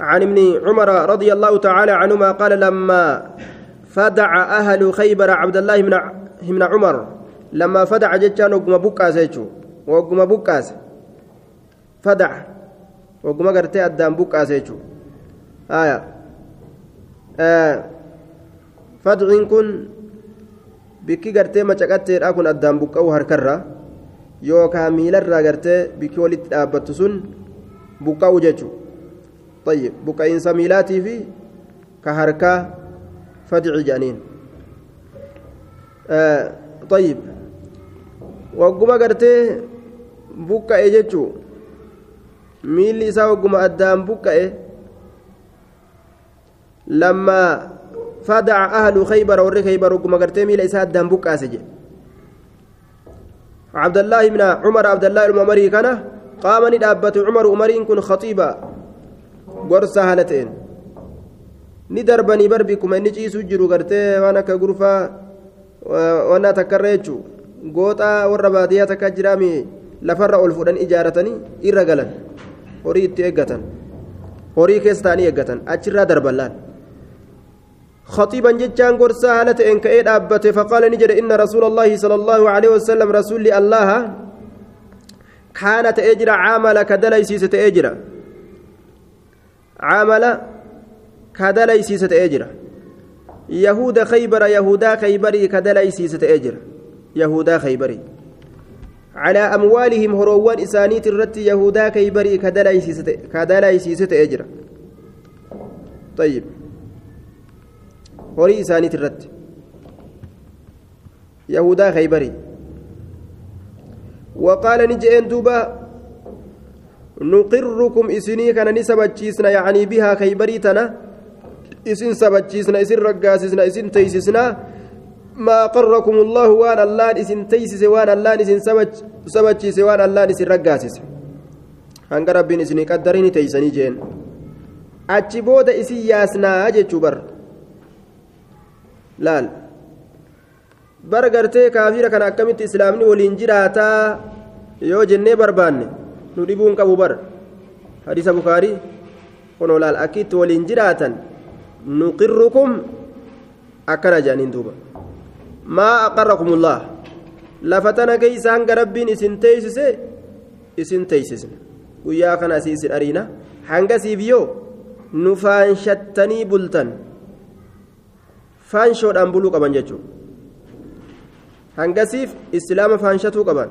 عن ابن عمر رضي الله تعالى عنهما قال لما فدع أهل خيبر عبد الله بن بن عمر لما فدع جتان وقم بكاس وقم بكاس فدع وقم قرتي أدام بكاس آية آه فدع كن bikki gartee macaqatteedha kun addaan buqqa'u harkarra yookaan miilarraa gartee bikki walitti dhaabbattu sun buqqa'u jechuudha طيب buqqa'iinsa miilaatii fi ka harkaa fadci jedhaniin طيب wagguma gartee buqqa'e jechuu miilli isaa wagguma addaan buqqa'e lammaa فدع أهل خيبر ور خيبر وكما قرتي ميل إساد دام بقاسج عبد الله بن عمر عبد الله الممري كان قام ندابت عمر عمرين كن خطيبا قرص هالتين ندربني بربكم إني جيسو جرو قرتي وأنا كغرفة وأنا تكريتشو gooxaa warra baadiyyaa takka jiraami lafarra ol fudhan ijaaratanii irra galan. Horii itti eeggatan. Horii keessa ta'anii eeggatan. Achirraa darban laal. خطيبا جتان قرصا هالة إن كأيد أبته فقال نجد إن رسول الله صلى الله عليه وسلم رسول الله كانت أجر عامل أجر عامل كدليسيسة أجر. يهود خيبر يهودا خيبري كدليسيسة أجر. يهودا خيبري. على أموالهم هروان إسانيت الرت يهودا خيبري كدليسيسة كدليسيسة أجر. طيب. horii isaaniit irratti yahudaa khaybarii وقال نجئن دوبا نقركم إسني كان نسبتشيسنا يعني بها خيبري تنا إسن سبتشيسنا إسن رقاسسنا إسن تيسسنا. ما قركم الله وان الله إسن تيسس وان الله إسن سبتشيس وان الله إسن رقاسس. هنگ ربين إسني قدرين تيسني جين. أتشبود إسن ياسنا أجي بر. laal bara gartee kaafira kana akkamitti islaamni waliin jiraataa yoo jennee barbaanne nu dhibuun qabu bar hadiisa bukaarii kunoo laal akkitti waliin jiraatan nuqirrukum akkana jedhaniin duuba. Maa aqarrakumullah? Lafa tana keeysa hanga rabbiin isin teeysise isin teeysisne guyyaa kana asii isin ariina hangasiif yoo? Nu faanshattanii bultan. Faanshoodhaan buluu qaban jechuudha hangasiif islaama faanshatuu qaban.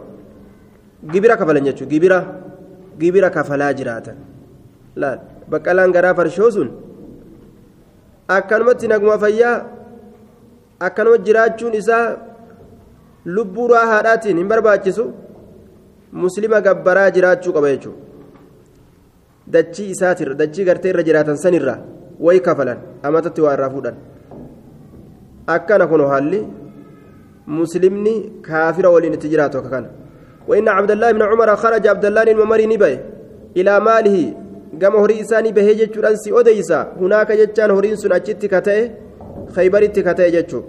Gibira kafalan jechuudha gibira gibira kafalaa jiraatan laal baqqalaan garaa farshoo sun akkanumatti naguma fayyaa akkanuma jiraachuun isaa lubbuu haadhaatiin hin barbaachisu muslima gabbaraa jiraachuu qaba jechuudha dachii isaatirra dachii gartee irra jiraatan sanirra wayi kafalan amatatti waa irraa fuudhan. akkana kun haalli muslimni kaafira waliin itti jiraatu akka kana وإن عبد الله بن عمر خرج عبد الله الممري نبي إلى ماله قام هري إساني بهجة جرانسي أديسا هناك جتان هرين سن أجت كتئ خيبرت كتئ جتشو.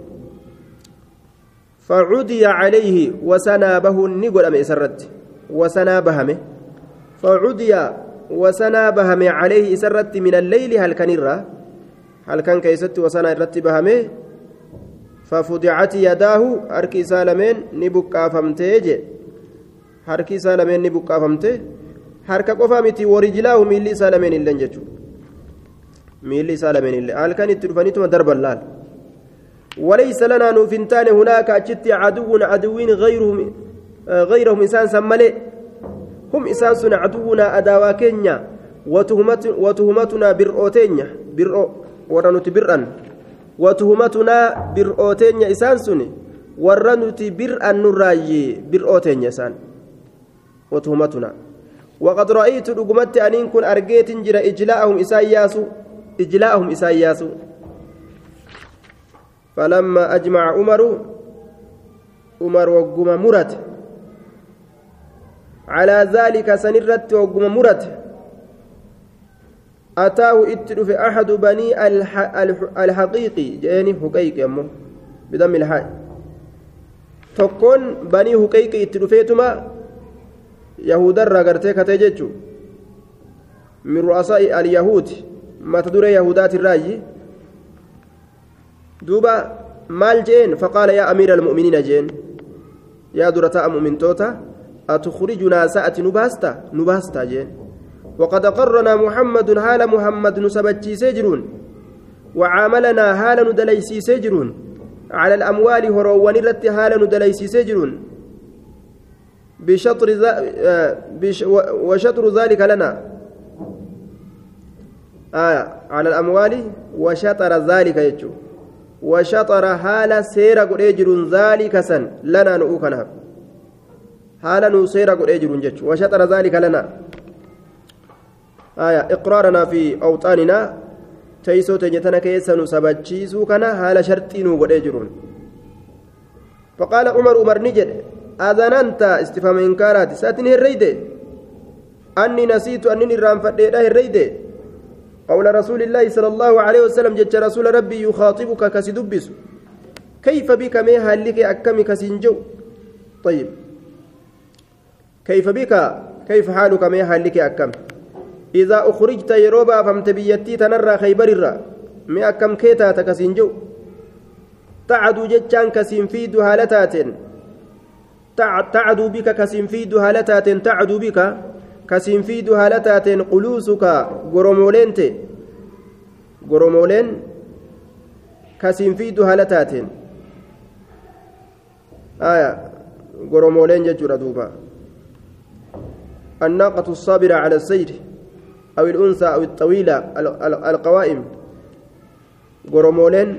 فعدي عليه وسنابه النقل أم إسرت. وسنابهمه فعدي وسنابهمه عليه إسرت من الليل هل كان هل كان كيست وسنا رتبهمه ففدعت يداه lameen ni buqqaafamtee je harki isaa lameen ni buqqaafamte. Harka qofa miti warijilaahu miilli isaa lameen illeen jechuudha. Miilli isaa lameen illee. Halkan itti dhufanituma darban laal. وليس لنا نوفنتان هناك أجت عدو عدوين غيرهم غيرهم إنسان سملي هم إنسان عدونا أداوا كينيا وتهمت وتهمتنا برؤوتينيا برؤ ورنت برأن وتهمتنا برؤوتين إسان سني ورنت برأن نراي برؤوتين إسان وتهمتنا. وقد رأيت رقمت أن كن أرجيت جرى إجلاءهم إساياس إجلاءهم إساياس فلما أجمع عمر عمر وقم مرت. على ذلك سنرت وقم مرت. أتاه اتلف أحد بني الح... الح... الحقيقي جاني حقيقي أمه بدم الحاء تكون بني حقيقي يهود الرغرتي كتججو من رؤساء اليهود duree yahudaatirraayi duuba maal jeen faqaala yaa amiira almu'miniina jeen yaa dura ta'a mu'mintoota atukhrijunaa sa'ati nu baasta nu baastaa jeen وقد قرنا محمد هال محمد نسبتشي سجرون وعاملنا هال ندليسي سجرون على الأموال هروان رت هال ندليسي سجرون بشطر بش وشطر ذلك لنا. آية على الأموال وشطر ذلك يجو. وشطر هال سير قريجر ذلك سن لنا نؤكنا هال نسير قريجر جج وشطر ذلك لنا. آية إقرارنا في أوطاننا تيسو تنيتنا كيسا نسبتشيسو كنا هال شرطين قريجرون فقال عمر عمر نجد. أذننت استفهام إنكارات ساتني الريدة أني نسيت أنني الرام فديده الريدة قول رسول الله صلى الله عليه وسلم جت رسول ربي يخاطبك كسدبس. كيف بك؟ ميها لك؟ أكمي كسنجو. طيب. كيف بك؟ كيف حالك؟ ميها لك؟ أكم. إذا أخرجت يروبا فمت بيتي تنرى خيبر الرا. مي أكم كيتا تكسنجو. تعدو جتشان كسين في دهالتات تعدو بك كسين في دهالتات تعدو بك كسين في دهالتات قلوسك غرومولنت غرومولين كسين في دهالتات. آية غرومولين ججر دوبا. الناقة الصابرة على السير أو الأنثى أو الطويلة القوائم. غرومولين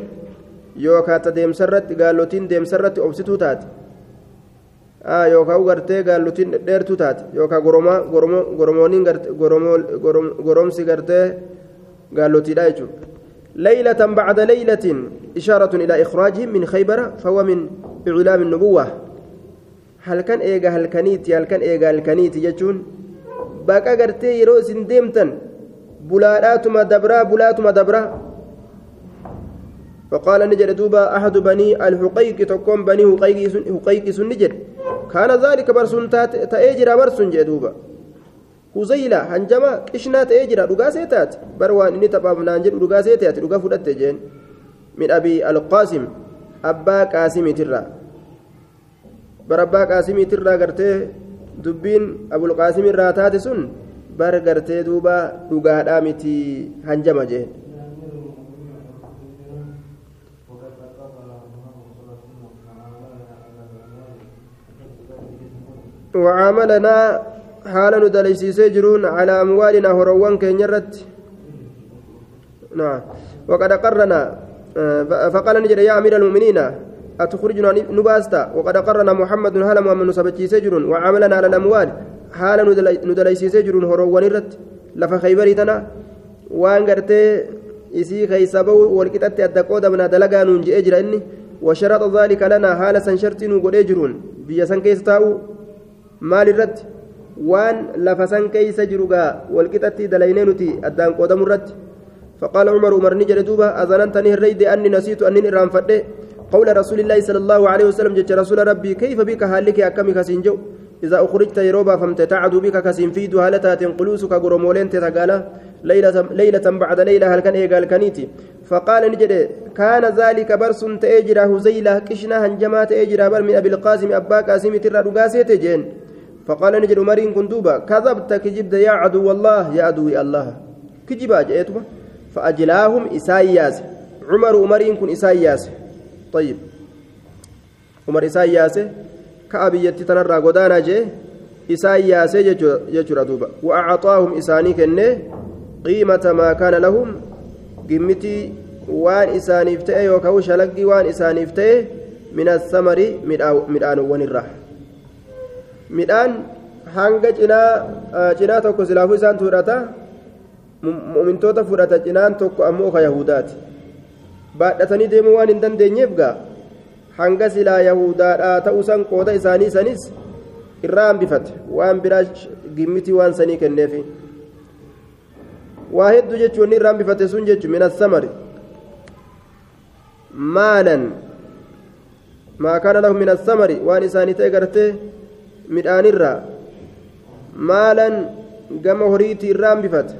yookaan ta deemsarratti gaallotiin deemsarratti obsituu taate yookaan gartee gaallotiin dheertuu taate yookaan goromooniin goromsi gartee gaallotiidha jechuudha. ليلة بعد ليلة إشارة إلى إخراجهم من خيبر فهو من إعلام النبوة هل كان إيجا هل كانيتي هل كان إيجا هل كانيتي جتون باقا قرتي يروس ديمتن بلاتما فقال نجد دوبا أحد بني الحقيق تكون بني حقيق سن نجد كان ذلك برسون تأجر برسون جدوبا هزيلة هنجما قشنا تأجر رقا سيتات بروان إني تباب نانجر رقا سيتات رقا جين من أبي القاسم أبا قاسم ترى. بربا قاسم ترى قرتي دبين أبو القاسم الراتات سن. بر قرتي دوبا رقا دامتي هنجما جين وعاملنا حال ندليسيسي جرون على أموالنا هروان كينيرت. نعم. وقد قرنا فقال نجد يا أمير المؤمنين أتخرجنا نباستا. وقد قرنا محمد هل محمد نسبتشيسي جرون وعاملنا على الأموال حال ندليسيسي جرون هروان رت لفا خيبري تنا وان قرتي isii keeysa bahu walqixatti adda qoodamna dalagaa nuun je'ee jira inni بيا سن كيس تاو maal irratti? Waan lafa san keeysa jirugaa walqixatti dalaynee nuti addaan qoodamu irratti? فقال عمر عمر نجد دوبا أذننتني الريد أني نسيت أني إرام فده قول رسول الله صلى الله عليه وسلم جت رسول ربي كيف بك هالك أكمي كسينجو إذا أخرجت يروبا فامتتعد بك كسين في دهالتا تنقلوسك قرمولين تتقالا ليلة, ليلة بعد ليلة هل كان إيقال كنيتي فقال نجد كان ذلك برس تأجر هزيلة كشنا هنجما تأجر بر من أبي القاسم أبا قاسم ترى رقاسيت جين فقال نجد مرين كندوبا كذبت كجبت يا عدو الله يا عدو الله. كجبا جئتما فأجلاهم إساياس. عمر مرين كن إساياس. طيب. عمر إساياس كأبيتي تنرى قدانا جي إساياس يجر دوبا وأعطاهم إساني كنه قيمة ما كان لهم قمتي وان إسانيف تأي وكو شلقي وان إسانيف تأي من الثمر مدآن ونرح midhaan hanga cinaa cinaa tokko silaafuu isaan fudhata mu'mintoota fudhata cinaan tokko ammoo ka yahudaati baadhatanii deemuu waan hin dandeenyeef gaa hanga silaa yahudaadhaa ta'uu san qooda isaanii sanis irraa hambifate waan biraa gimmitii waan sanii kenneefi irraa hambifate sun jechuun min assamari maalan maa kaana lahu min assamari waan isaanii ta'e gartee midhaanirraa maalan gama horiitii irraa hambifate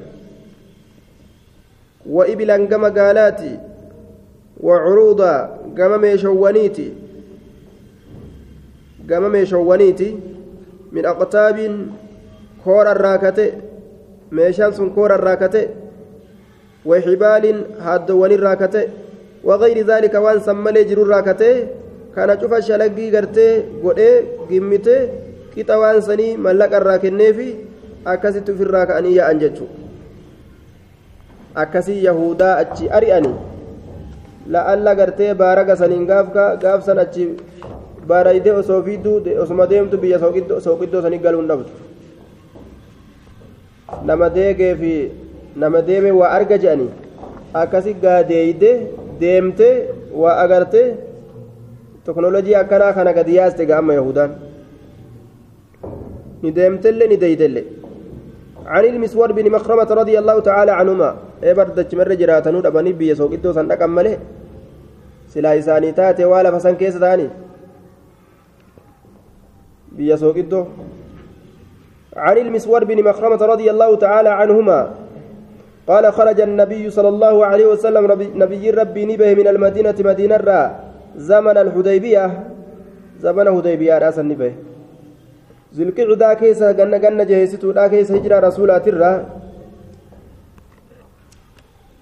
وإبلا كما قالاتي وعروضا كما ميشوانيتي كما ميشوانيتي من أقطاب كور الراكتة ميشان سن كور الراكتة وحبال هادوان الراكتة وغير ذلك وان سمالي جرو الراكتة كان شوف شلقي قرتي قدي قمتي كتا وان سني ملق الراكنيفي أكاسي في الراكانية أنججو akkasii yahudaa achi ari'anii la'alla gartee baaraga saniin gaafsan achi baaraydee osoo fiidduu osuma deemtu biyya sooqiddoo sanii galuun dhabdu. Nama deegee fi nama deeme waa arga je'anii akkasi gaadeeyde deemte waa agarte teknoolojii akkanaa kana gadi yaaste ga'amma yahudaan ni deemtellee ni deeydellee عن المسور بن مخرمة رضي الله تعالى عنهما ebar dachimarra jiraatanuu dhabanii biyya sooqiddoo san dhaqan malee silaa isaanii taate waa lafa san keessa ta'anii biyya sooqiddoo عن المسور بن مخرمة رضي الله تعالى عنهما قال خرج النبي صلى الله عليه وسلم نبي ربي نبه من المدينة مدينة را زمن الحديبية. زمن حديبية رأس النبه ذو القعدة كيسة جنة جنة جهيستو لا كيسة هجرة رسولات الرّ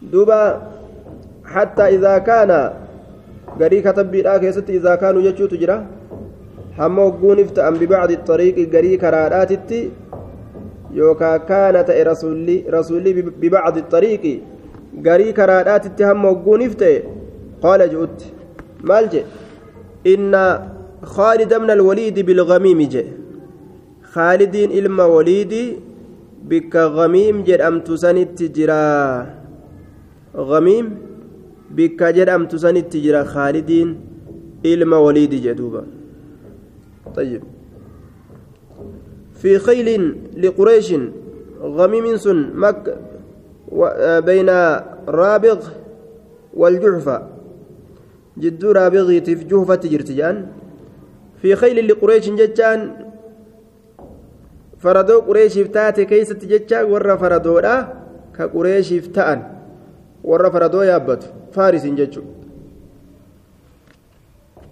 دوبا حتى إذا كان غري كتب بيدا كيست إذا كانوا يجو تجرا هم وقون افتأم ببعض الطريق غري كراراتتي يوكا كانت رسولي رسولي ببعض الطريق غري كراراتتي هم وقون افتأ قال جؤت مالجي إن خالد من الوليد بالغميم جي خالدين إلما وليدي بك غميم جد أم تسنت جرا غميم بك جرمت سنت جرى خالدين إلما وليد جدوبا طيب. في خيل لقريش غميم سن مك بين رابغ والجحفة. جد رابغي في جحفة جرتجان في خيل لقريش جتان فردو قريش تاتي كيست جتان ور فردو كقريش تأن warra faradoo yaabbatu faarisiin jechuudha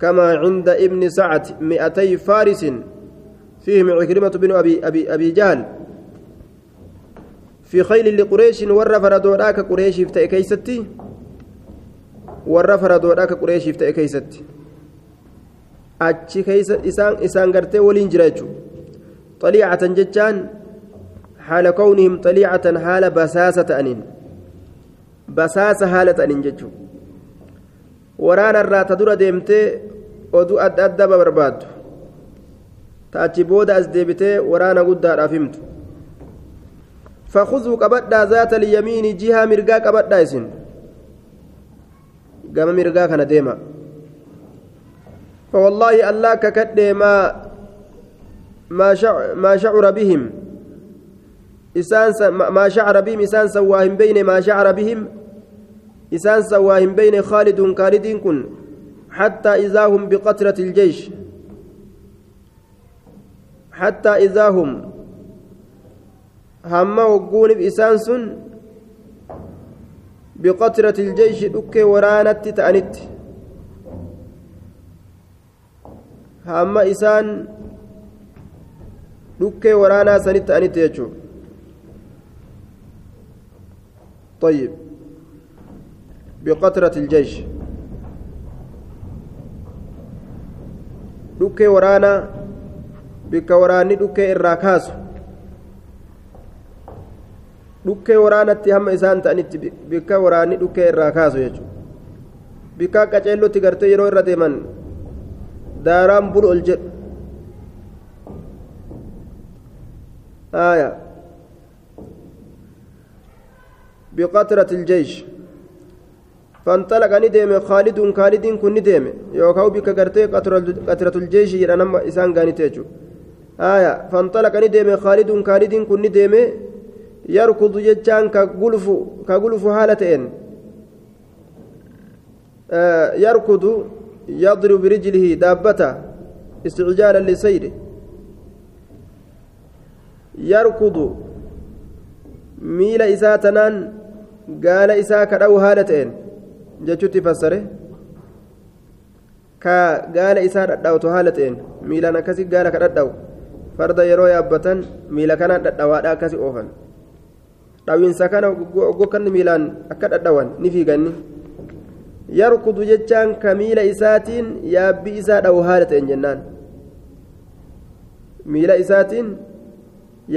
كما عند ابن سعد مئتي فارس فيهم عكرمة بن أبي, أبي, أبي جهل في خيل لقريش ور فردوراك قريش يفتئ كيستي ور فردوراك قريش يفتئ كيستي isaan isaan gartee waliin jira jechuudha xaliicatan jechaan haala kawnihim xaliicatan haala basaasa ta'aniin basaasa haala ta'aniin jechuudha waraana irraa ta dura deemtee oduu adda addaa barbaaddu. Taachi booda as deebitee waraana guddaadhaaf himtu. فخذوا قبدا ذات اليمين جهة مرقا قبدا اسن قام مرقا كان ديما فوالله الله ككد ما ما شعر, ما شعر بهم إسان ما شعر بهم إسان سواهم بين ما شعر بهم إسان سواهم بين خالد خالد كن حتى إذا هم بقطرة الجيش. حتى إذا هم هم وقون بإسان سن بقطرة الجيش دك ورانت تأنت. هم إسان دك ورانا سنت تأنت يجو. طيب بقطرة الجيش dhukkee waraanaa bikka waraanni dhukkee irraa kaasu dhukkee waraanatti hamma isaan ta'anitti bikka waraanni dhukkee irraa kaasu jechuudha bikka qaceellotti gartee yeroo irra deeman daaraan bulu ol jedhu بقطرة الجيش فانطلق ندم خالد خالد كن ندم يوكاو بك غرتي قطرة الجيش يرنم إسان غانيتيجو آية فانطلق ندم خالد خالد كن ندم يركض ججان كغلف كغلف حالتين آه يركض يضرب برجله دابته استعجالا لسيره. يركض ميل إساتنان isaa kadha'u haala ta'een jechuutti fassare ka gaala isaa dhadhaa'utu haala ta'een miilaan akkasii gaala ka dhadhaa'u farda yeroo yaabbatan miila kanaan dhadhawaadha akkasii oofan dhawinsa kana gokkanni miilaan akka dhadhawan ni fiiganni yarkudu jechaan ka miila isaatiin yaabbi isaa dhawu haala ta'een jennaan miila isaatiin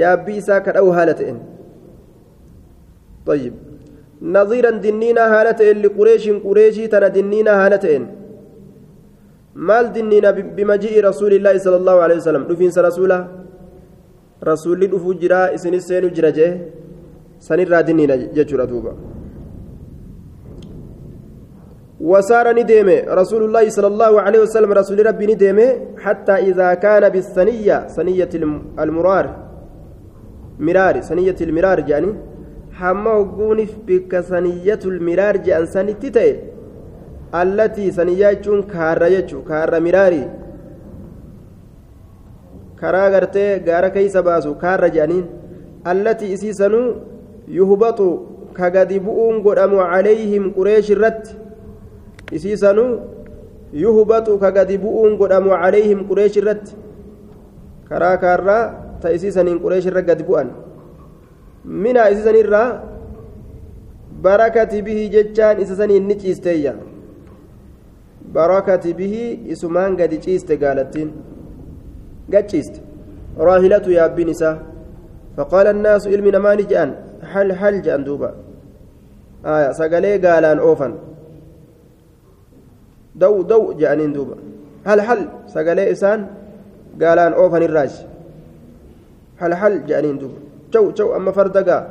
yaabbi isaa ka dhawu haala ta'een طيب نظيرا دنينا هالة لقريش قريشي تنا دنينا هالة مال دنينا بمجيء رسول الله صلى الله عليه وسلم. دفين رسوله رسول دفو جرا اسن السين جرا جه. سنرا دنينا ججرا دوبا. وسار نديمه. رسول الله صلى الله عليه وسلم رسول ربي نديمه. حتى إذا كان بالثنية ثنية المرار. مرار ثنية المرار يعني hamma hogguuniif bikka saniyyatul miraar je'an sanitti ta'e allatii saniyyaa jechuun kaarra jechuu kaarra miraarii karaa gartee gaara keeysa baasu kaarra je'aniin allatii isii sanuu yuhbaxu ka gadi bu'uun godhamu calayhim qureesh irratti isii sanuu yuhbaxu ka gadi bu'uun godhamu calayhim qureesh irratti. Karaa kaarraa ta isii saniin qureesh irra gadi bu'an minaa isa sanirraa barakati bihi jechaan isa saniin ni ciisteeyya barakati bihi isumaan gadi ciiste gaalattiin gaciiste raahilatu yaabbiin isaa فقال الناس علم نماني جان حل حل جان دوبا آية سقالي قالان أوفن دو دو جانين دوبا هل حل سقالي إسان قالان أوفن الراج هل حل جانين دوبا caw caw amma farda gaa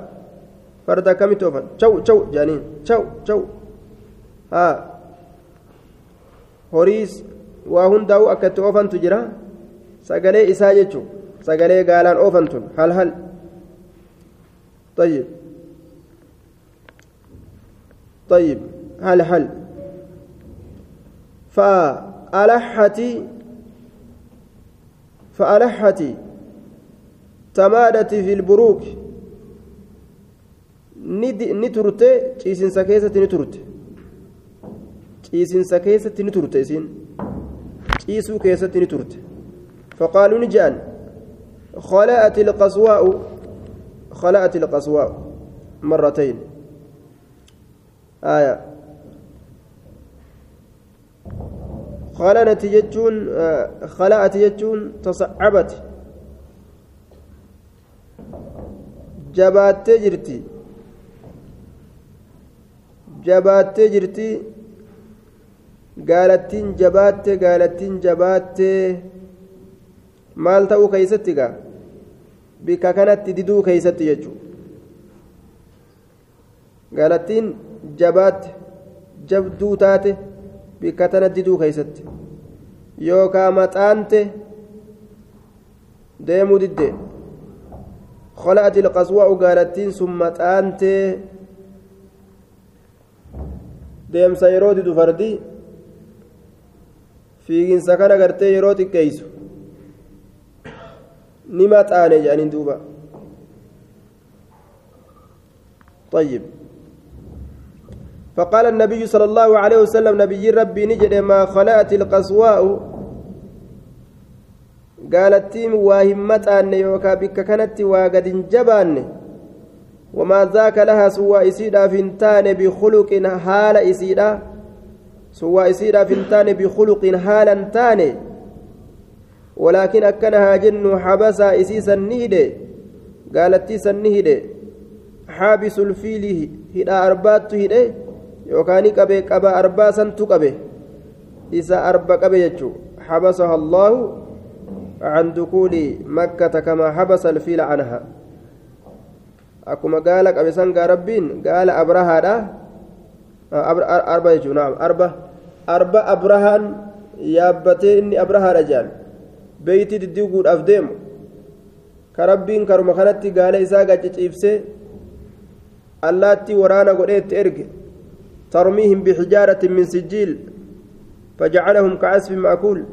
farda akkamitti oofan caw caw jedhaniin caw caw haa horiis waa hundaa'u akka itti oofantu jira sagalee isaa jechuun sagalee gaalaan oofantun hal hal طيب طيب هل هل فألحت تمادت في البروك نترت ciisinsa keessatti ni turte. Isin. Ciisuu keessatti ni turte. فقالوا نجان خلأت القصواء خلأت القصواء مرتين آية خلنت يجون خلأت يجون تصعبت jabaattee jirti jabaattee jirti gaalattiin jabaatte gaalattiin jabaattee maal ta'uu keeysatti gaa bikka kanatti diduu keeysatti jechuudha gaalattiin jabaatte jabduu taate bikka tana diduu keeysatti yookaa maxaante deemuu diddee خلأت القصواء قالتين ثم أنت ديم سيرودي دفردي. في سكن قرتي يروتي كيسو. نمات آني جانين دوبا. طيب. فقال النبي صلى الله عليه وسلم نبي ربي نجد ما خلأت القصواء قالتيم واهمتان يوكا بك كانت واقد جبان وما ذاك لها سوى إسيدا فنتان بخلق حال إسيدا سوى إسيدا فنتان بخلق حالا تاني ولكن أكنها جن حبسا إسيسا نهدي قالت سنهدي حابس الفيل هدا أربات هدي يوكاني كبه كبا أرباسا تكبه إسا أربا كبه يجو حبسها الله عن دخول مكة كما حبس الفيل عنها akkuma gaala qabe sangaa rabbiin gaala abrahaadha arba jechuun naam arba arba abrahaan yaabbatee inni abrahaadha jedhan beeyti diddiiguudhaaf deemu ka rabbiin karuma kanatti gaala isaa gacciciibsee allaattii waraana godhee itti erge tarmiihim bixijaaratin min sijjiil fajacalahum kacasfin ma'kuul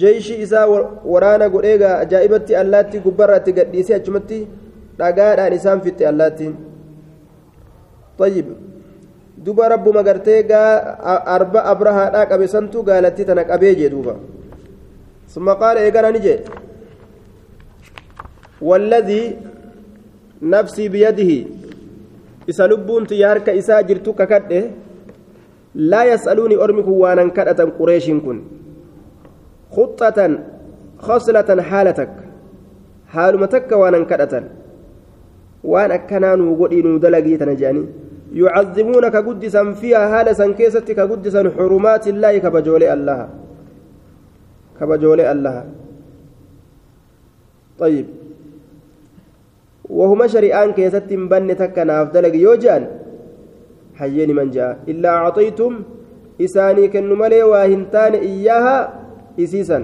jeeshii isaa waraana godheegaa ajaa'ibatti allaattii gubbarratti gadhiisee achumatti dhagaadhaan isaan fixxe allaattiin طيب duba rabbuma gartee arba abrahaadhaa qabe santu gaalatti tana qabee jee duuba ثم قال إيقنا نجي والذي نفسي بيده إسا لبون تيارك إسا جرتك كده لا يسألوني أرمك وأنا كدة قريش كن خطة خصلة حالتك حالمتك وأنا كدة وأنا كنانو قدينو دلقي تنجاني يعظمونك قدسا فيها هالة سنكيستك قدسا حرمات الله كبجولي الله. كبجولي الله. طيب. وهما شريان كيست بن تكنا أفضل يوجان. حيين من جاء. إلا أعطيتم إساني كنملي واهنتان إياها إسيسا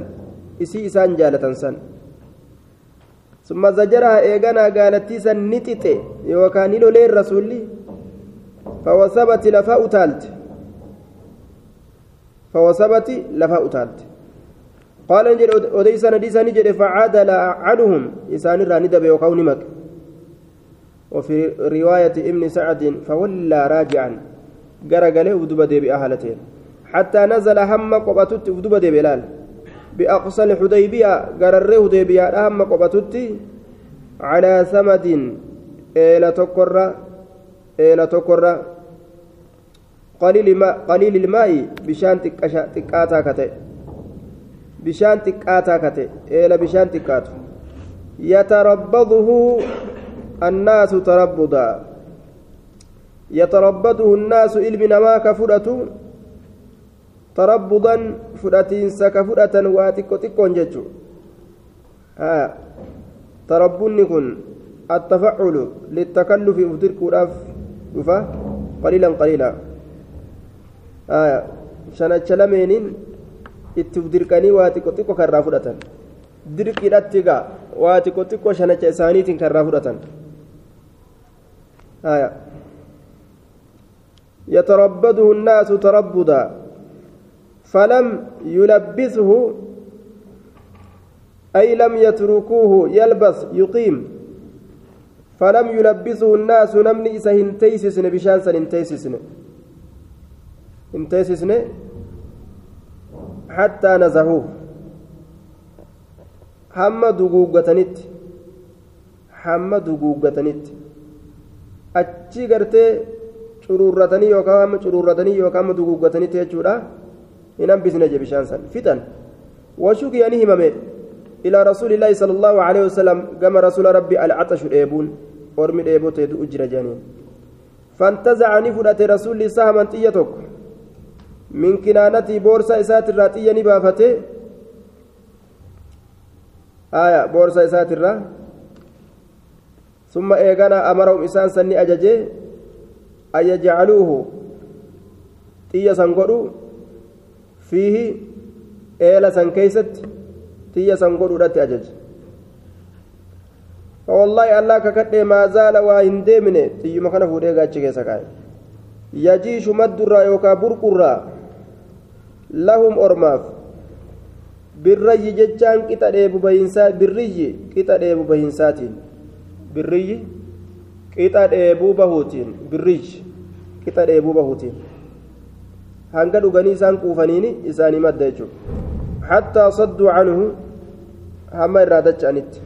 إسي إسان جالة سن ثم زجرها إيغانا قالت سن نتت يوكان لولي الرسول فوثبت لفاء تالت فوثبت لفاء تالت قال انجل اوديس نديس نجد فعادل عنهم إسان الراني بيوكاو نمك وفي رواية ابن سعد فولى راجعا قرقله ودب ديب أهلتين حتى نزل هم قبتت ودب ديب لال بأقصى الحديبية قرره ديبيا هم قبتت على ثمد إلى تكر إلى تكر قليل الماء قليل الماء بشان تكاتا kate eela bishaan xiqqaatu yatarabbaduhu annaasu tarabbuda yatarabbaduhu annaasu ilmi namaa ka fudhatu tarabbudan fudhatiinsa ka fudhatan waa xiqqo xiqqoon jechu tarabbunni kun attafaculu littakallufi uf dirquudhaaf dhufa qaliilan qaliila shanacha lameeniin itti dirqanii waa xiqqo xiqqo karraa fudhatan dirqiidhatti gaa waa xiqqo xiqqo shanacha isaaniitiin karraa fudhatan يتربده الناس تربدا فلم يلبسه أي لم يتركوه يلبس يقيم فلم يلبسه الناس نمني إسا هنتيسسن بشانسا هنتيسسن هنتيسسن حتى نزهوه hamma duguuggatanitti hamma duguuggatanitti achi gartee curuurratanii yookaan hamma curuurratanii yookaan hamma duguuggatanitti jechuudha bishaan san fixan washukiya ni himame ilaa rasuulillaahi sala allahu aleyhi wasalam gama rasuula rabbi alcaxashu dheebuun ormi dheebotee du'u jira jedhaniin fantazaca ni fudhate rasuulli sahaman xiyya tokko min kinaanatii boorsaa isaatirraa xiyya ni baafate aya boorsaa isaatirraa summa eegana amarahum isaan sanni ajaje an yajcaluuhu xiyya san godhu fiihi eela san keeysatti xiyya san godhuudhatti ajaje فوالله الله ككد ما زال وإن ديمنه تيما كان فودي غاتشي كيسا كاي يجيش مدرا يوكا برقرا لهم أرماف. بالري جتان كتا ديبو بهنسا بالري كتا ديبو بهنساتين بالري كتا ديبو بهوتين بالري كتا ديبو بهوتين hanga dhuganii isaan quufaniini isaanii madda jechuudha hattaa sadduu canhu hamma irraa dacha'anitti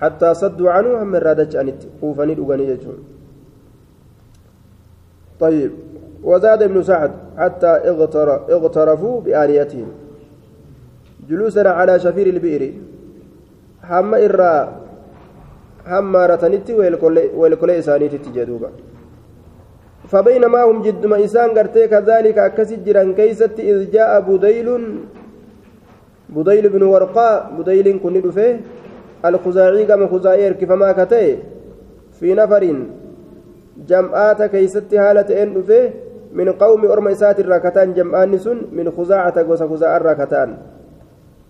hattaa sadduu canhu hamma irraa dacha'anitti quufanii dhuganii jechuudha طيب وزاد ابن سعد حتى اغترفوا بآنيتهم جلوسا على شفير البئر هم إرى هم رتنت والكلي إسانيت تجدوبا فبينما هم جد ما إسان قرتي كذلك أكسد جران كيست إذ جاء بديل بديل بن ورقاء بديل كن دفه الخزاعي كما خزاعي كفما كتئ في نفر جمعات كيست هالة إن دفه من قوم أرم إسات الراكتان جمعان سن من خزاعة قوس خزاع الراكتان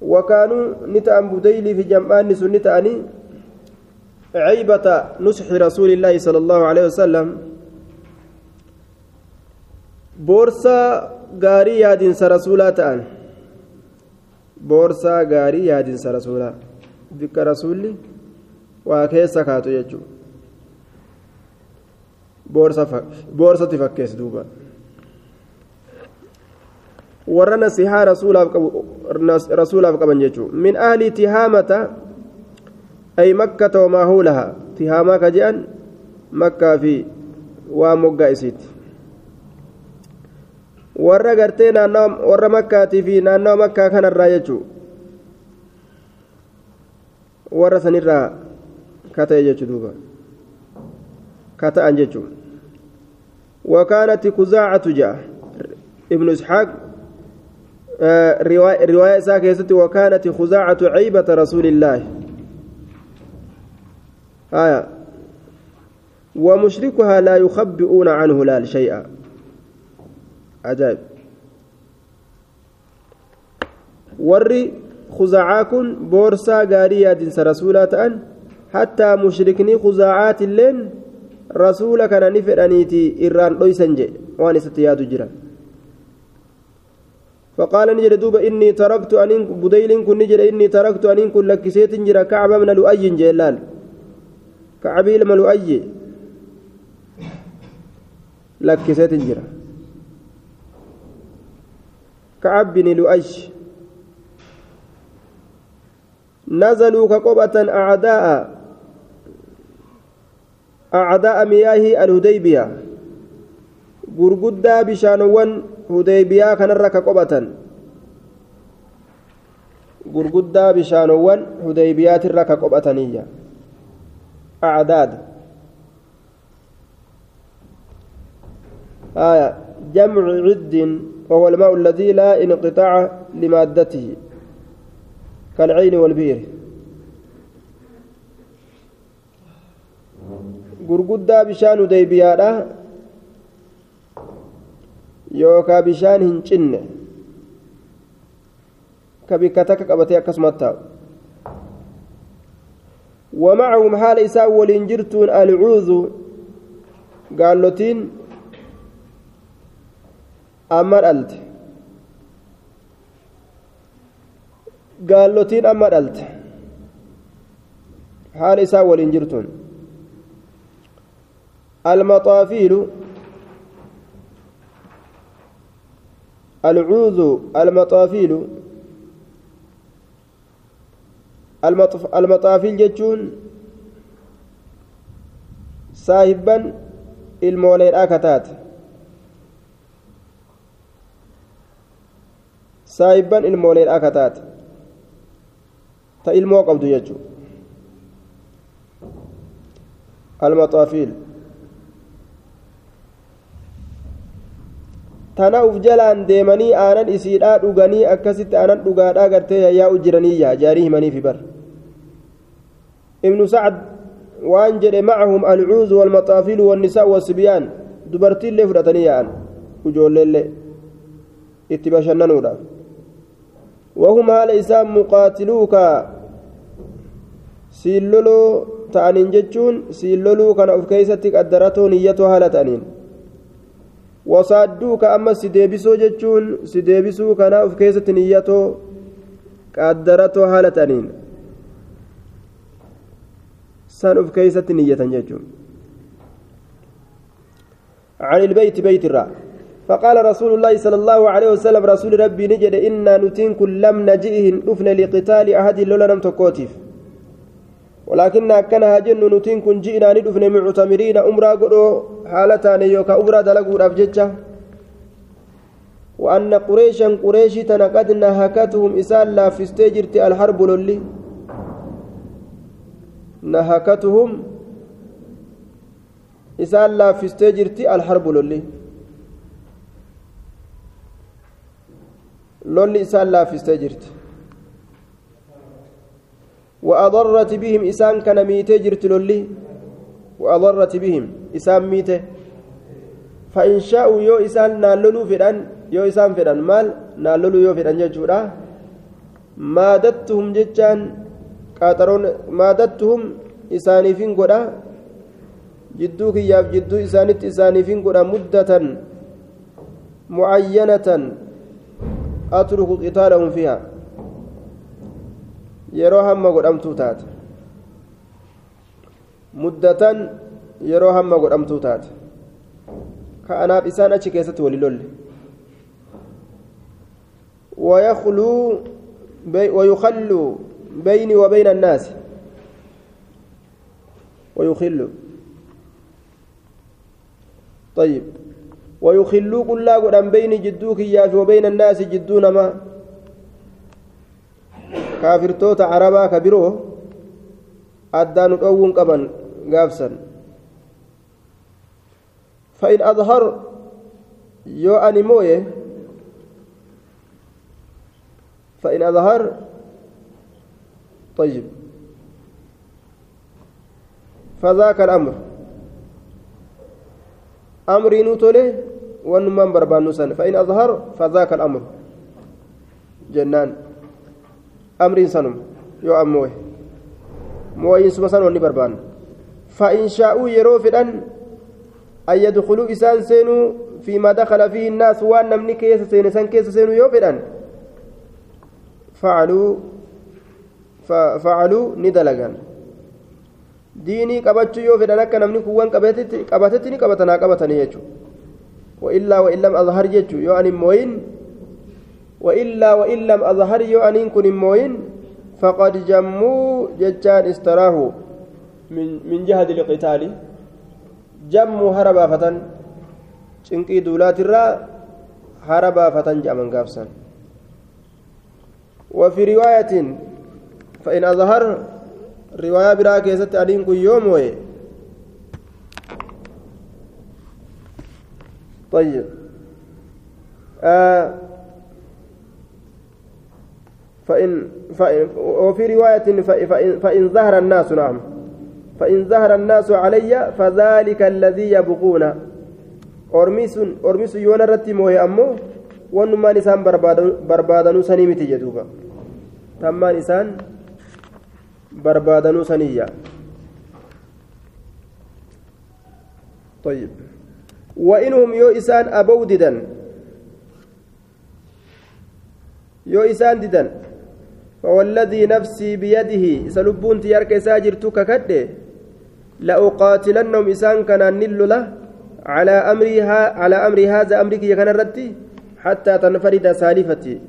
وكانوا نتأم بديل في جمعان سن نتأني عيبة نصح رسول الله صلى الله عليه وسلم boorsaa gaarii yaadinsa rasuulaa ta'an boorsaa gaarii yaadinsa rasuulaa bikka rasuulli waa keessa kaatu jechuudha boorsatti fakkeessi duuba warra nasihaa rasuulaaf qaban jechuun min ahli tihaamata ay makkata wamaa huulaha tihaamaa ka je'an makkaa fi waa moggaa isiiti warra gartee naannawa warra makkaatii fi naannawa makkaa kanarraa jechuu warra sanirraa kata'e jechuu duuba kata'an jechuu وكانت خزاعة جاء ابن إسحاق رواية رواية ساكتة وكانت خزاعة عيبة رسول الله آية ومشركها لا يخبئون عنه لا شيئا عجائب warri khuzaacaa kun boorsaa gaarii yaadinsa rasuulaa ta'an hattaa mushrikni khuzaacaatiilleen rasuula kana ni fedhaniiti irraan dhoysan jedhe waan isatti yaadu jiran فقال نجد دوب إني تركت أن بديل كن نجد إني تركت أن كن لكسيت جرى كعب من لؤي جلال كعب من لؤي لكسيت جرى كعب بن لؤي نزلوا كقبة أعداء أعداء مياه الهديبية. غرغدا بشانوان هديبية كان ركا قبة. غرغدا بشانوان هديبية ركا قبة نية. أعداد. آية. جمع عد وهو الماء الذي لا انقطاع لمادته كالعين والبير yookaa bishaan hin cinne ka bikka takka qabatee akkasumatti taa'u ومعهم حال إساء ولينجرتون العوذ قالوتين أمر ألت قالوتين أمر ألت حال إساء ولينجرتون المطافيل العوذ المطافيل المطافيل جتون صاحبا المولين أكتات صاحبا المولين أكتات تإلمو قبض جتون المطافيل tana uf jalaan deemanii aanan isiidhaa dhuganii akkasitti aanan dhugaadhaa gartee yayyaa'u jiraniyya jaarii himaniifi bar ibnu sacd waan jedhe macahum alcuuzu walmaxaafilu wannisaa wasibyaan dubartiillee fudhatanii yaa'an ijoolleellee itti bashannanuudhaaf loloo ta'aniin jechuun siin loluu kana uf keeysatti qaddaratoo niyyatoo haala ta'aniin wasaadduuka amma si deebisoo jechuun si deebisuu kana uf keessatti niyyatoo qaddaratoo haala ta'aniin san uf keessatti niyyatan jechuun عن البيت بيت الرا فقال رسول الله صلى الله عليه وسلم رسول ربي نجد إنا نتين لم نجئهن دفن لقتال أحد لولا لم تكوتف ولكن أكنها جن نتين كن جئنا ندفن معتمرين أمرا قلو حالتان يوكا أمرا دلقوا أفججة وأن قريشا قريشي تنقد نهكتهم إسال لا في استجرت الحرب للي نهكتهم إسال لا في استجرت الحرب للي إسال لا في استجرت. وأضرت بهم إسان كان ميتة جرت للي وأضرت بهم إسان ميتة فإن شاءوا يو إسان ناللو فدان يو إسان فدان مال ناللو يو فدان ججورا. مادتهم ججان قاطرون مادتهم إسانيفين قدا جدو جدو إسانت إسانيفين قدا مدة معينة أترك قتالهم فيها. hamma godhamtuu taate muddatan yeroo hamma godhamtuu taate كأناب إسان أتش كيست وللول ويخلو بي ويخلو بيني وبين الناس. ويخل طيب. ويخلو كل قدام بين جدوك يا وبين الناس جدون ما arabaa ka biroo addaanu dhoowwuun qaban gaafsan fa'in adhar yoo ani mooye fa'in adhar طيب فذاك الأمر أمري نوتله ونمان بربان نسان فإن أظهر فذاك الأمر جنان yoo ammoo moo'insuma san wanni barbaanna fa'in shaa'uu yeroo fedhan an yadkuluu isaan seenuu fiimaa dakala fiihi innaas waan namni keessa seene san keessa seenuu yoo fedhan facaluu facaluu ni dalagan diinii qabachuu yoo fedhan akka namni kuwwan qabatetti ni qabatanaa qabatanii jechuudha وإلا وإن لم أظهر جيتشو يو أن موين وإلا وإن لم أظهر يو أن كن موين فقد جموا جتان استراه. من من جهة القتال جموا هربا فتن شنقي دولات الرا هربا فتن جامن قابسا وفي رواية فإن أظهر رواية براك يست أدين يوم وي. طيب. آه فإن, فإن وفي رواية فإن, فإن ظهر الناس نعم. فإن ظهر الناس علي فذلك الذي يبغون. أرميس أرميس يون رتي موهي أمو وانما نسان بربادنو سنيمتي جدوبا. تما نسان بربادنو سنية طيب. وإنهم يو إسان أبو ددن يو ددن فوالذي نفسي بيده. سلبون تيارك ساجر تككد لأقاتلنهم إسان كان نل له. على أمرها على أمر هذا أمرك يكن الرتي حتى تنفرد سالفتي.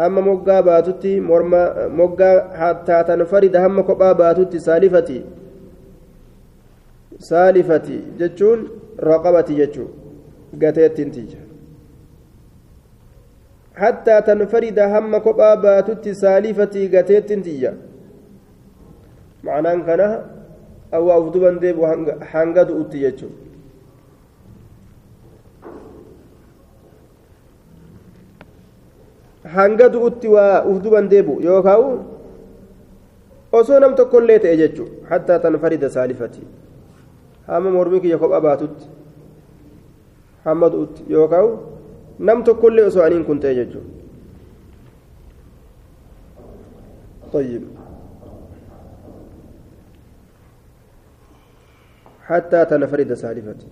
أما مقا باتتي مرمى مقا حتى تنفرد هم كبا باتتي سالفتي. سالفتي. جتشون رقبتي جتشون قتيت تنتيجه حتى تنفرد هم كبا باتت سالفتي قتيت تيجا معناه كان أو أفضبا ديب حنقد أتيجو hangadu utti waa ufduban deebu yookaan osoo nam tokkollee ta'e jechuudha hattaa tan farida saalifati hamma mormii kiyya kophaa baatutti hammadu utti yookaan nam tokkollee osoo aniin kun ta'e jechuudha طيب حتى تنفرد سالفتي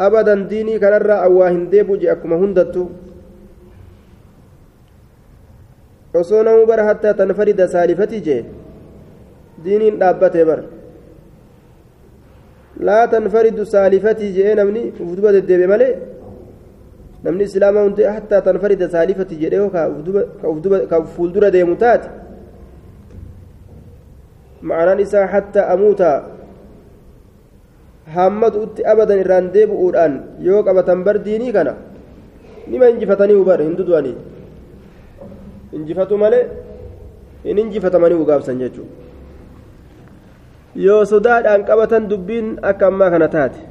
أبدا ديني كان الرا أواهن ديبو جي أكما هندتو osoo namuu bara hattaa tanfarida saalifati jee diiniin dhaabbate bara laa tanfaridu saalifatii jedhee namni ufduba deddeebe malee namni islaamaa hundi hattaa tanfarida saalifatii jedhee ka fuuldura deemu taate ma'anaan isaa hattaa amuutaa hammatu utti abadan irraan deebi'uudhaan yoo qabatan bar diinii kana nima injifatanii hubar hin dudu'anii injifatu malee hin injifatamanii ugaabsan jechuudha yoo sodaadhaan qabatan dubbiin akka ammaa kana taate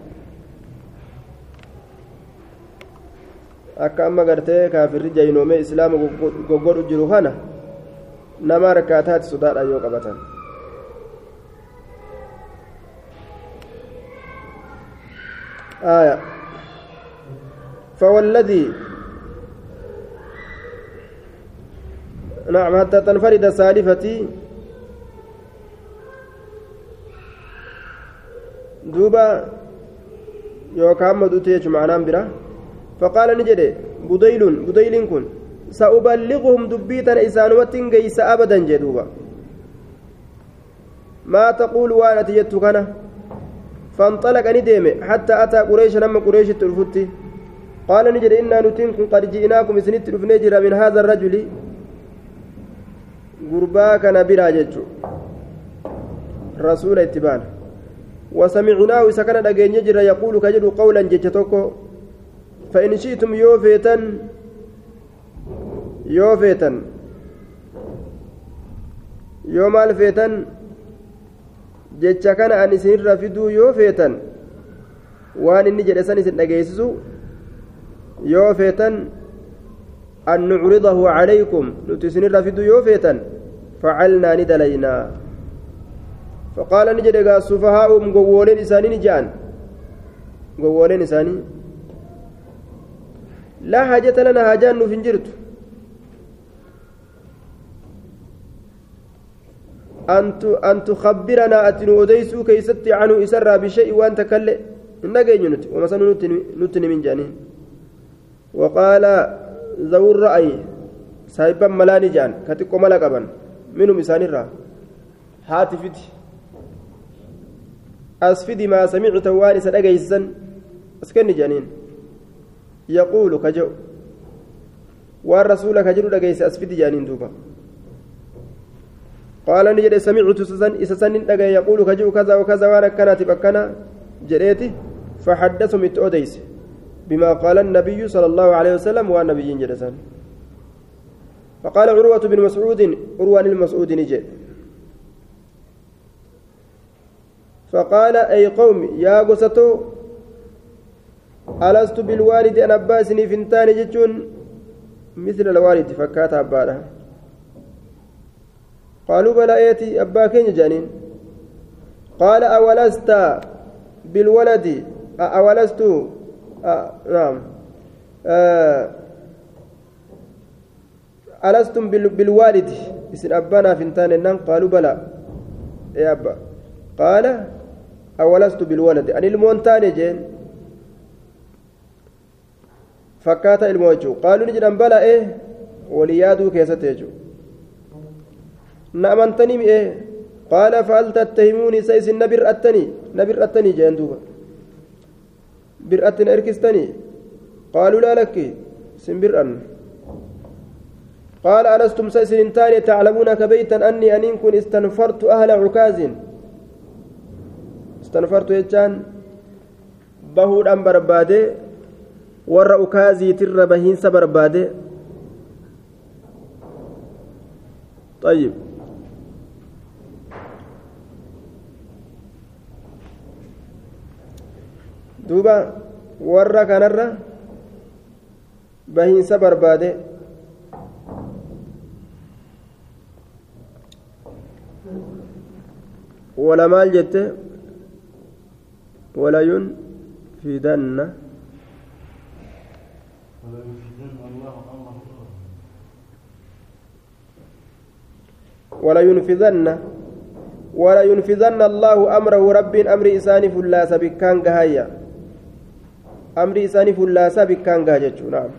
akka amma gartee kaafirri jaynoomee islaama goggodhu jiru kana nama harkaa taate sodaadhaan yoo qabatan آية فوالذي نعم حتى تنفرد سالفتي. دوبا يوكام مدوتيج معنام برا. فقال نجد بديل بديل كن. سأبلغهم دبيتا إسانوة جيس أبدا جدوبا ما تقول وأنا تجدت كان؟ فانطلق نديم حتى أتى قريش لما قريش تلفتي قال نجد إنا نتنكم قد جئناكم سنت من هذا الرجل. غرباك نبرا ججو رسول اتبان وسمعناه سكن دغين يجر يقول كجد قولا ججتوكو فإن شئتم يوفيتا يوفيتا يوم الفيتا jecha kana an isinirra fiduu yoo feetan waan inni jedhe san isin dhageessisu yoo feetan an nucridahu calaykum nuti isinirra fiduu yoo feetan ni dalaynaa فقال نجد قال سفهاؤهم قوولين إساني نجان. قوولين إساني. لا حاجة لنا هاجان نفنجرت أن تخبرنا أتن أديسو كيست عنه إسرى بشيء وأنت كله نجي نت ومثلا نتني من جانين. وقال ذو الرأي سايبا ملاني جان كتكو ملقبا منهم إسانيرا هاتفدي أسفدي ما سمعت وارثا أجيسا أسكني جانين يقول كجو. والرسول كجر أجيس أسفدي جانين دوبا. قال نجد سمعت إسسن دقا يقول كجو كذا وكذا وأنا كانت بكنا. جريتي. فحدثهم التؤديس بما قال النبي صلى الله عليه وسلم والنبي جلسان فقال عروة بن مسعود عروة المسعود نجي. فقال أي قوم يا قسطو ألست بالوالد أن أباسني فنتان جتون مثل الوالد فكات أبانا قالوا بلى إيتي أبا كين جانين. قال أولست بالولد؟ أولست؟ آه نعم. آه ألستم بالوالد؟ اسم أبانا فنتان النام قالوا بلى. يا أبا؟ قال أولست بالولد. أن المونتان جين. فكات الموجو قالوا نجد بلى إيه؟ وليادو كيستيجو نأمنتني إيه؟ قال فهل تتهموني سيس نبر أتني؟ نبر أتني جان دوبا. بر أتني أركستني. قالوا لا لك سنبر أن. قال ألستم سيس تاني تعلمون كبيتا أني أن كن استنفرت أهل عكاز. استنفرت يجان بهود أم بربادي ور عكازي تر بهين سبربادي طيب. duuba warra kanarra bahiinsa barbaade wala maal jette wala yunfidanna ولا ينفذن ولا ينفذن الله أمره رب أمر إساني فلا سبكان amri isaanii fullaasaa bikkaan gaha jechuu naam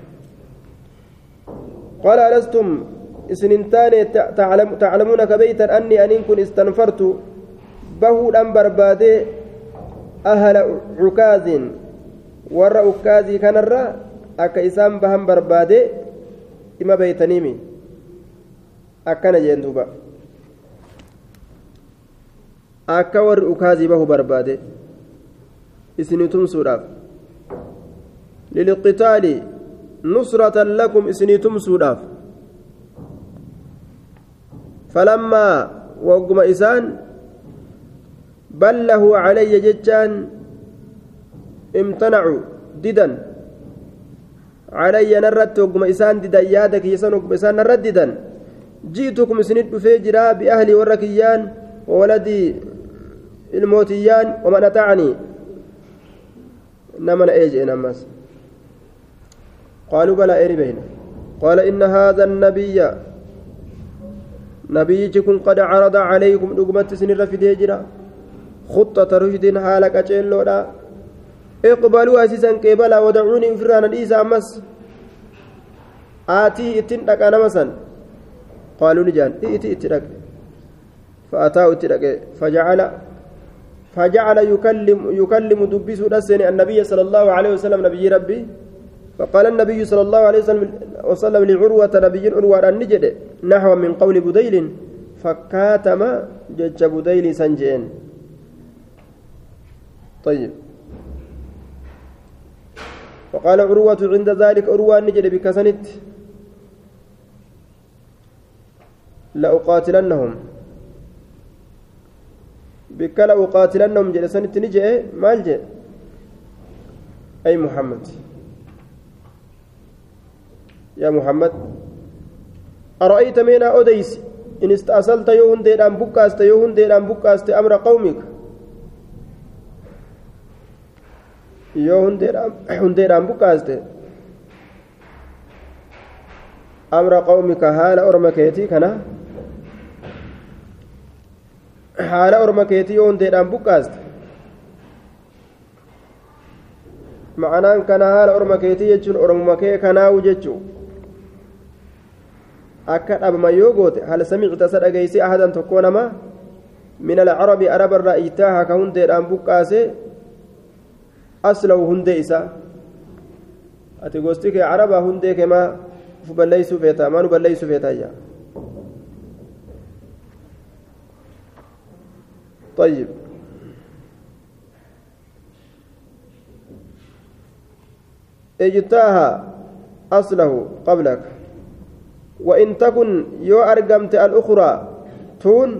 قال ألستم إسننتان تعلمون كبيتا أني أن كن استنفرت بهود أم بربادي أهل عكاز ور عكازي كان الرا أكا إسام بهم بربادي إما بيتنيمي أكنا جندوبا أكا ور عكازي به بربادي إسنتم سوراف للقتال نصرة لكم إسنيتم سوداف فلما وقم إسان بله علي جتان امتنعوا ددا. علي نرت وقم إسان ددا يادك يسان وقم إسان نرت جئتكم سند فيجرا بأهلي وركيان وولدي الموتيان ومن أتعني. نمن إيجي نمس قالوا بلى إيري بين قال إن هذا النبي نبيكم قد عرض عليكم نقمت سنر في ديجرا خطة رشد حالك أجلودا اقبلوا أسيسا كيبلا ودعوني فرانا إيسا أمس. آتي إتن أنا مثلا قالوا نجان إتي إتي فأتاه تلقى فجعل فجعل يكلم يكلم دبس رسن النبي صلى الله عليه وسلم نبي ربي. فقال النبي صلى الله عليه وسلم وسلم لعروة نبي عروة النجد نحو من قول بديل فكاتم جج بديل سنجين طيب. وقال عروة عند ذلك عروة النجد بكسنت لأقاتلنهم. بك لأقاتلنهم جلسنت نجي مال جي أي محمد. يا محمد أرأيت منا أوديس؟ إن استأصلت يوهن ديران بكاست يوهن ديران بكاست أمر قومك. Yoo hundeedhaan buqqaaste amra qawmika haala orma keetii kana haala orma keetii yoo hundeedhaan buqqaaste ma'anaan kana haala orma keetii jechuun ormuma kee kanaawu jechuu akka dhabama yoo goote hal samicta sa dhageeyse ahadan tokkoo nama min alcarabi arabarraa ijtaaha ka hundeedhaan buqqaase gosti kee carabaa hundee kee maa uf balleeysuu feetaa maa nu balleeysuu feetaa yaa طيب اجتاها أصله قبلك وإن تكن يو أرقمت الأخرى تون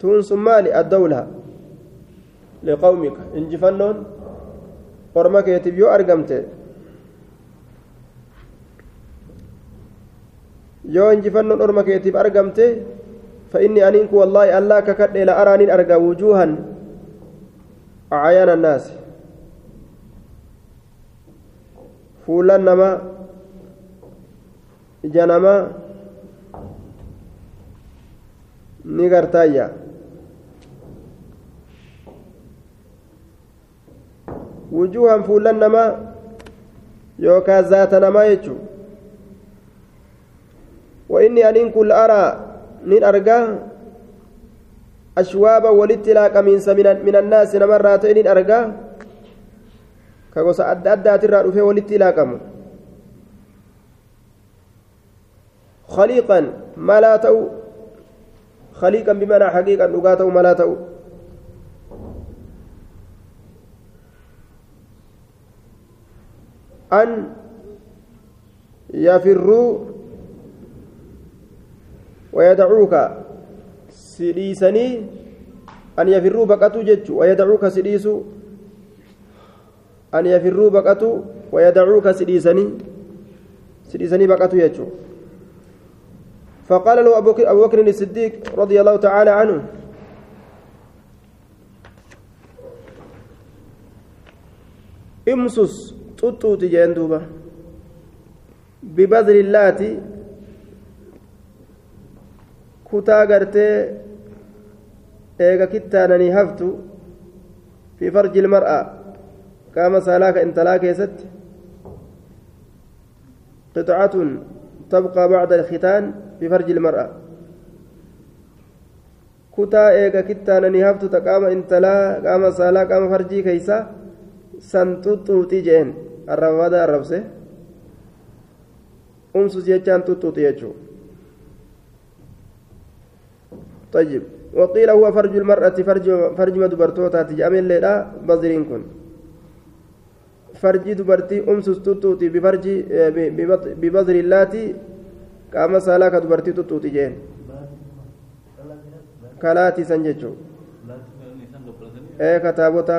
تون سمالي الدولة لقومك. انجفنون orma keetiif yoo argamte yoo injifannoon orma keetiif argamte فإني أنينك والله الله ككد إلى أراني أرجى وجوها أعيان الناس. فولا نما جنما نغرتايا wujuuhan fuullan namaa yookaan zaata namaa jechuun. وإني أنين كل أرى نين أرجع أشوابا ولتلاك من من الناس نمرات نين أرجع كقصة أدى أدى ترى في ولتلاك خليقا ما لا تو خليقا بمعنى حقيقة نقاته ما لا تو أن يفروا ويدعوك. سديسني أن يفروا بقتوا جج ويدعوك سديسوا أن يفروا بقتوا ويدعوك سديسني. سديسني بقتوا يجو فقال له أبو بكر الصديق رضي الله تعالى عنه امسس xuxxuuti jeen duuba bibadrillaati kutaa gartee eega kittaananii haftu fi farji ilmar'a qaama saalaa ka intalaa keessatti قطعة تبقى بعد الختان في فرج المرأة كتا إيغا كتانا نهفتو تقام انتلا قام سالا قام فرجي كيسا سنتوتوتي جين arrabada arrabse. Umsus jechaan tuttuuti jechuu طيب وقيل هو فرج المرأة فرج فرج دبرتوتات جامل ليلا بزرين كن فرج دبرتي أمسس تطوتي بفرج ببذر اللاتي قام سالاك دبرتي تطوتي جين كلاتي سنججو إيه كتابوتا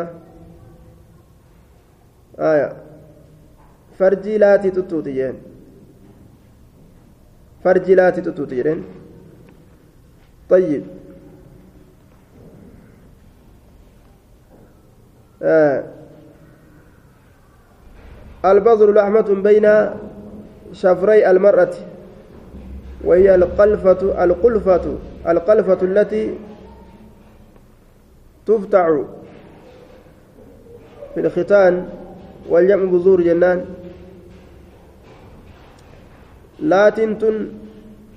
آية farjii laatii tuttuuti jeen. Farjii laatii tuttuuti jedheen. طيب آه. البذر لحمة بين شفري المرأة وهي القلفة القلفة القلفة التي تفتع في الختان والجمع بذور جنان laatiin tun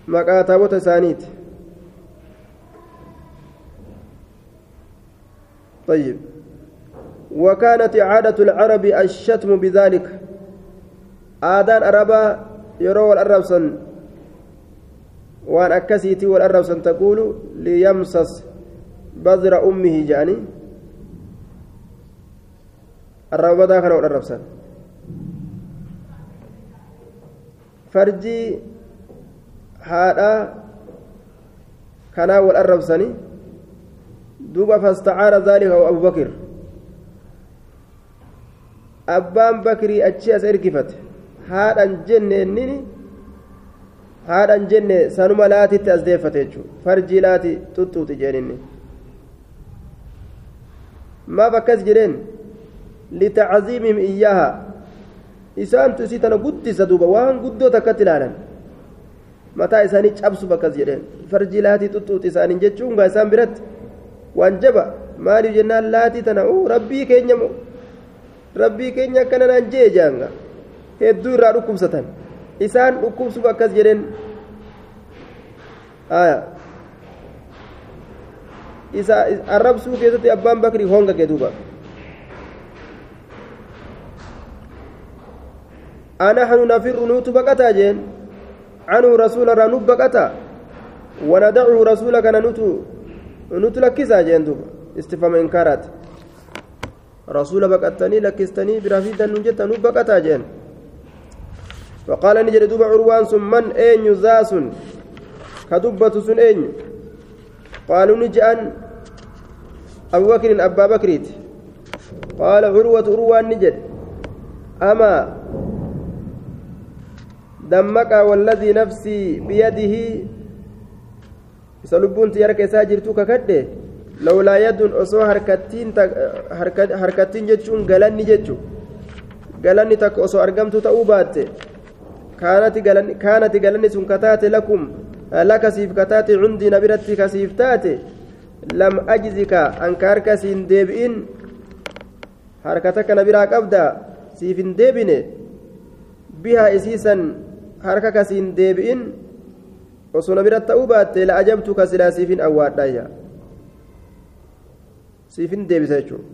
maqaa taabota isaaniiti. طيب. وكانت عادة العرب الشتم بذلك. آذان أربا يروى والأرب وأن أكسيتي والأربسا تقول ليمسس بذر أمه جاني. الرب داخل والأرب فرجي هذا كان والأربسني دوبا فاستعار ذلك أبو بكر أبان بكري إركفت haadhan jenne innini haadhan jenne sanuma laatitti as deeffate jechuudha farjii laati xuxxuuti jeeninni maaf akkas jedheen litacaziimihim iyyaha isaantu isii tana guddisa duuba waan guddoo takkatti ilaalan. Mataa isaanii cabsuuf akkas jedheen. Farjii laatii xuxxuuti isaaniin jechuun gaa isaan biratti waan jaba. Maaliif jennaan laatii tana? Rabbii keenya rabbii keenya akkana naan jee jaanga. Hedduu irraa dhukkubsatan. Isaan dhukkubsuuf akkas jedheen. Arrabsuu keessatti abbaan bakrii honga kee duuba أنحن نفر نوت بقتا جين. عنه رسول رانوب بقتا. وندعه رسولك نوت نوت لكسا جين دوبا استفهام إنكارات. رسول بقتني لكستني برافيدا نجت نوب بقتا جين. فقال نجد دوب عروان ثم من أين ذاس كدبة سن أين؟ قالوا نجأن أبو بكر أبا بكريت. قال عروة عروان نجد. أما دمك والذي نفسي بيده. سلبون تيارك ساجرتو ككده لولا يد أصو حركتين حركتين جتشون غلاني جتشو. غلاني تك أصو أرقمتو تأوبات. كانت غلاني كانت غلاني سن كتات لكم. لك سيف كتات عندي نبرتي كسيف تاتي لم أجزك أنكارك سين ديبئن حركتك نبرا قبدا سيف ديبئن بها إسيسا harka kasiin deebi'in osoo na biratti ta'uu baatte la'ajabtuka silaa siifin awwaadhaayya siifin deebisa jechuudha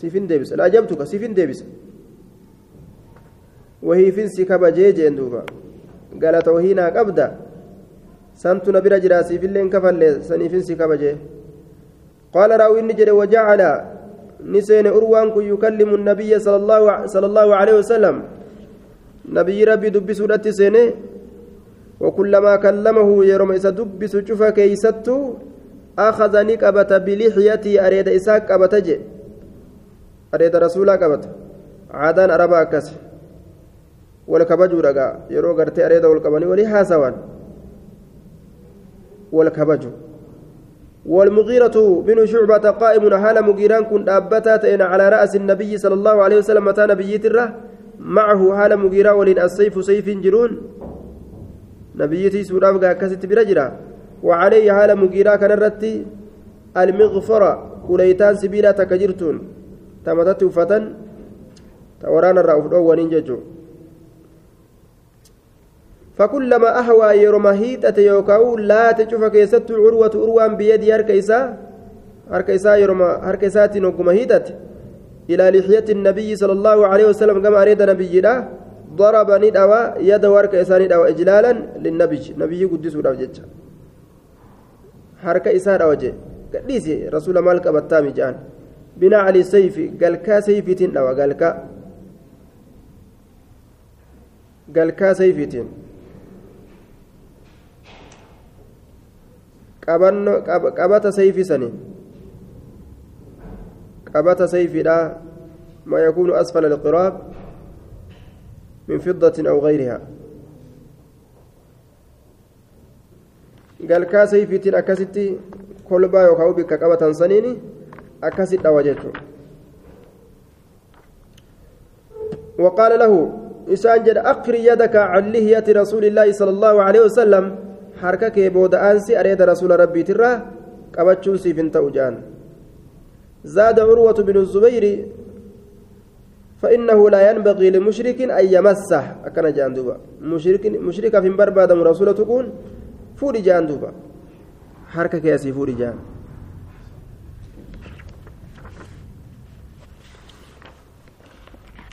siifin deebisa la'ajabtuka siifin deebisa wahiifin si kabajee jeen duuba galata wahii naa qabda santu na bira jira siifillee hin kafallee saniifin si kabajee qaala raawwinni jedhe wajacala ni seene urwaan kun yukallimu nabiyya sala allahu aleyhi wasalam نبي ربي دبسو دتي سيني وكلما كلمه يرم إسا دبسو شوفا كيستو أخذني قبت بلحيتي أريد إساك قبت جي. أريد رسولا قبت. عادان أربا أكس والكبجو رقا. يرو قرتي أريد والكبني ولي حاسوان والكبجو. والمغيرة بن شعبة قائم حال مغيران كن أبتات على رأس النبي صلى الله عليه وسلم متى نبيت الره معه حال مغيرة ولين السيف سيف جرون نبيتي سوراف كاسيت برجرة. وعليه حال مغيرة كان الرتي المغفرة. وليتان سبيلا تكجرتون. تمتت فتن تورانا الرأوف وننججو فكلما أهوى يرمى هيتة لا تشوف كيست عروة أروان بيد هركيسا هركيسا يرمى هركيسات نقم إلى لحية النبي صلى الله عليه وسلم كما أريد نبي ضرب ندوى يد ورك إسان ندوى إجلالا للنبي نبي قدس ودوجج حركة إسان أوجه قديسي رسول مالك أبتامي جان. بناء على السيف قال كا سيف تندوى قال كا قال كا سيف تن qabata sayfi qabata sayfiidha ما يكون أسفل القراب من فضة أو غيرها. قال كاسي في تين أكاسيتي كل با يوكاو بك قبة سنيني أكاسيت أوجدته وقال له إسان جد أقري يدك عن لهية رسول الله صلى الله عليه وسلم حركك بود أنسي أريد رسول ربي ترى قبتشو سيفن توجان زاد عروة بن الزبير فإنه لا ينبغي لمشرك أن يمسه. أكن جاندوبا مشرك مشرك في بربادم رسول تكون فوري جاندوبا حركة كياسي فوري جان.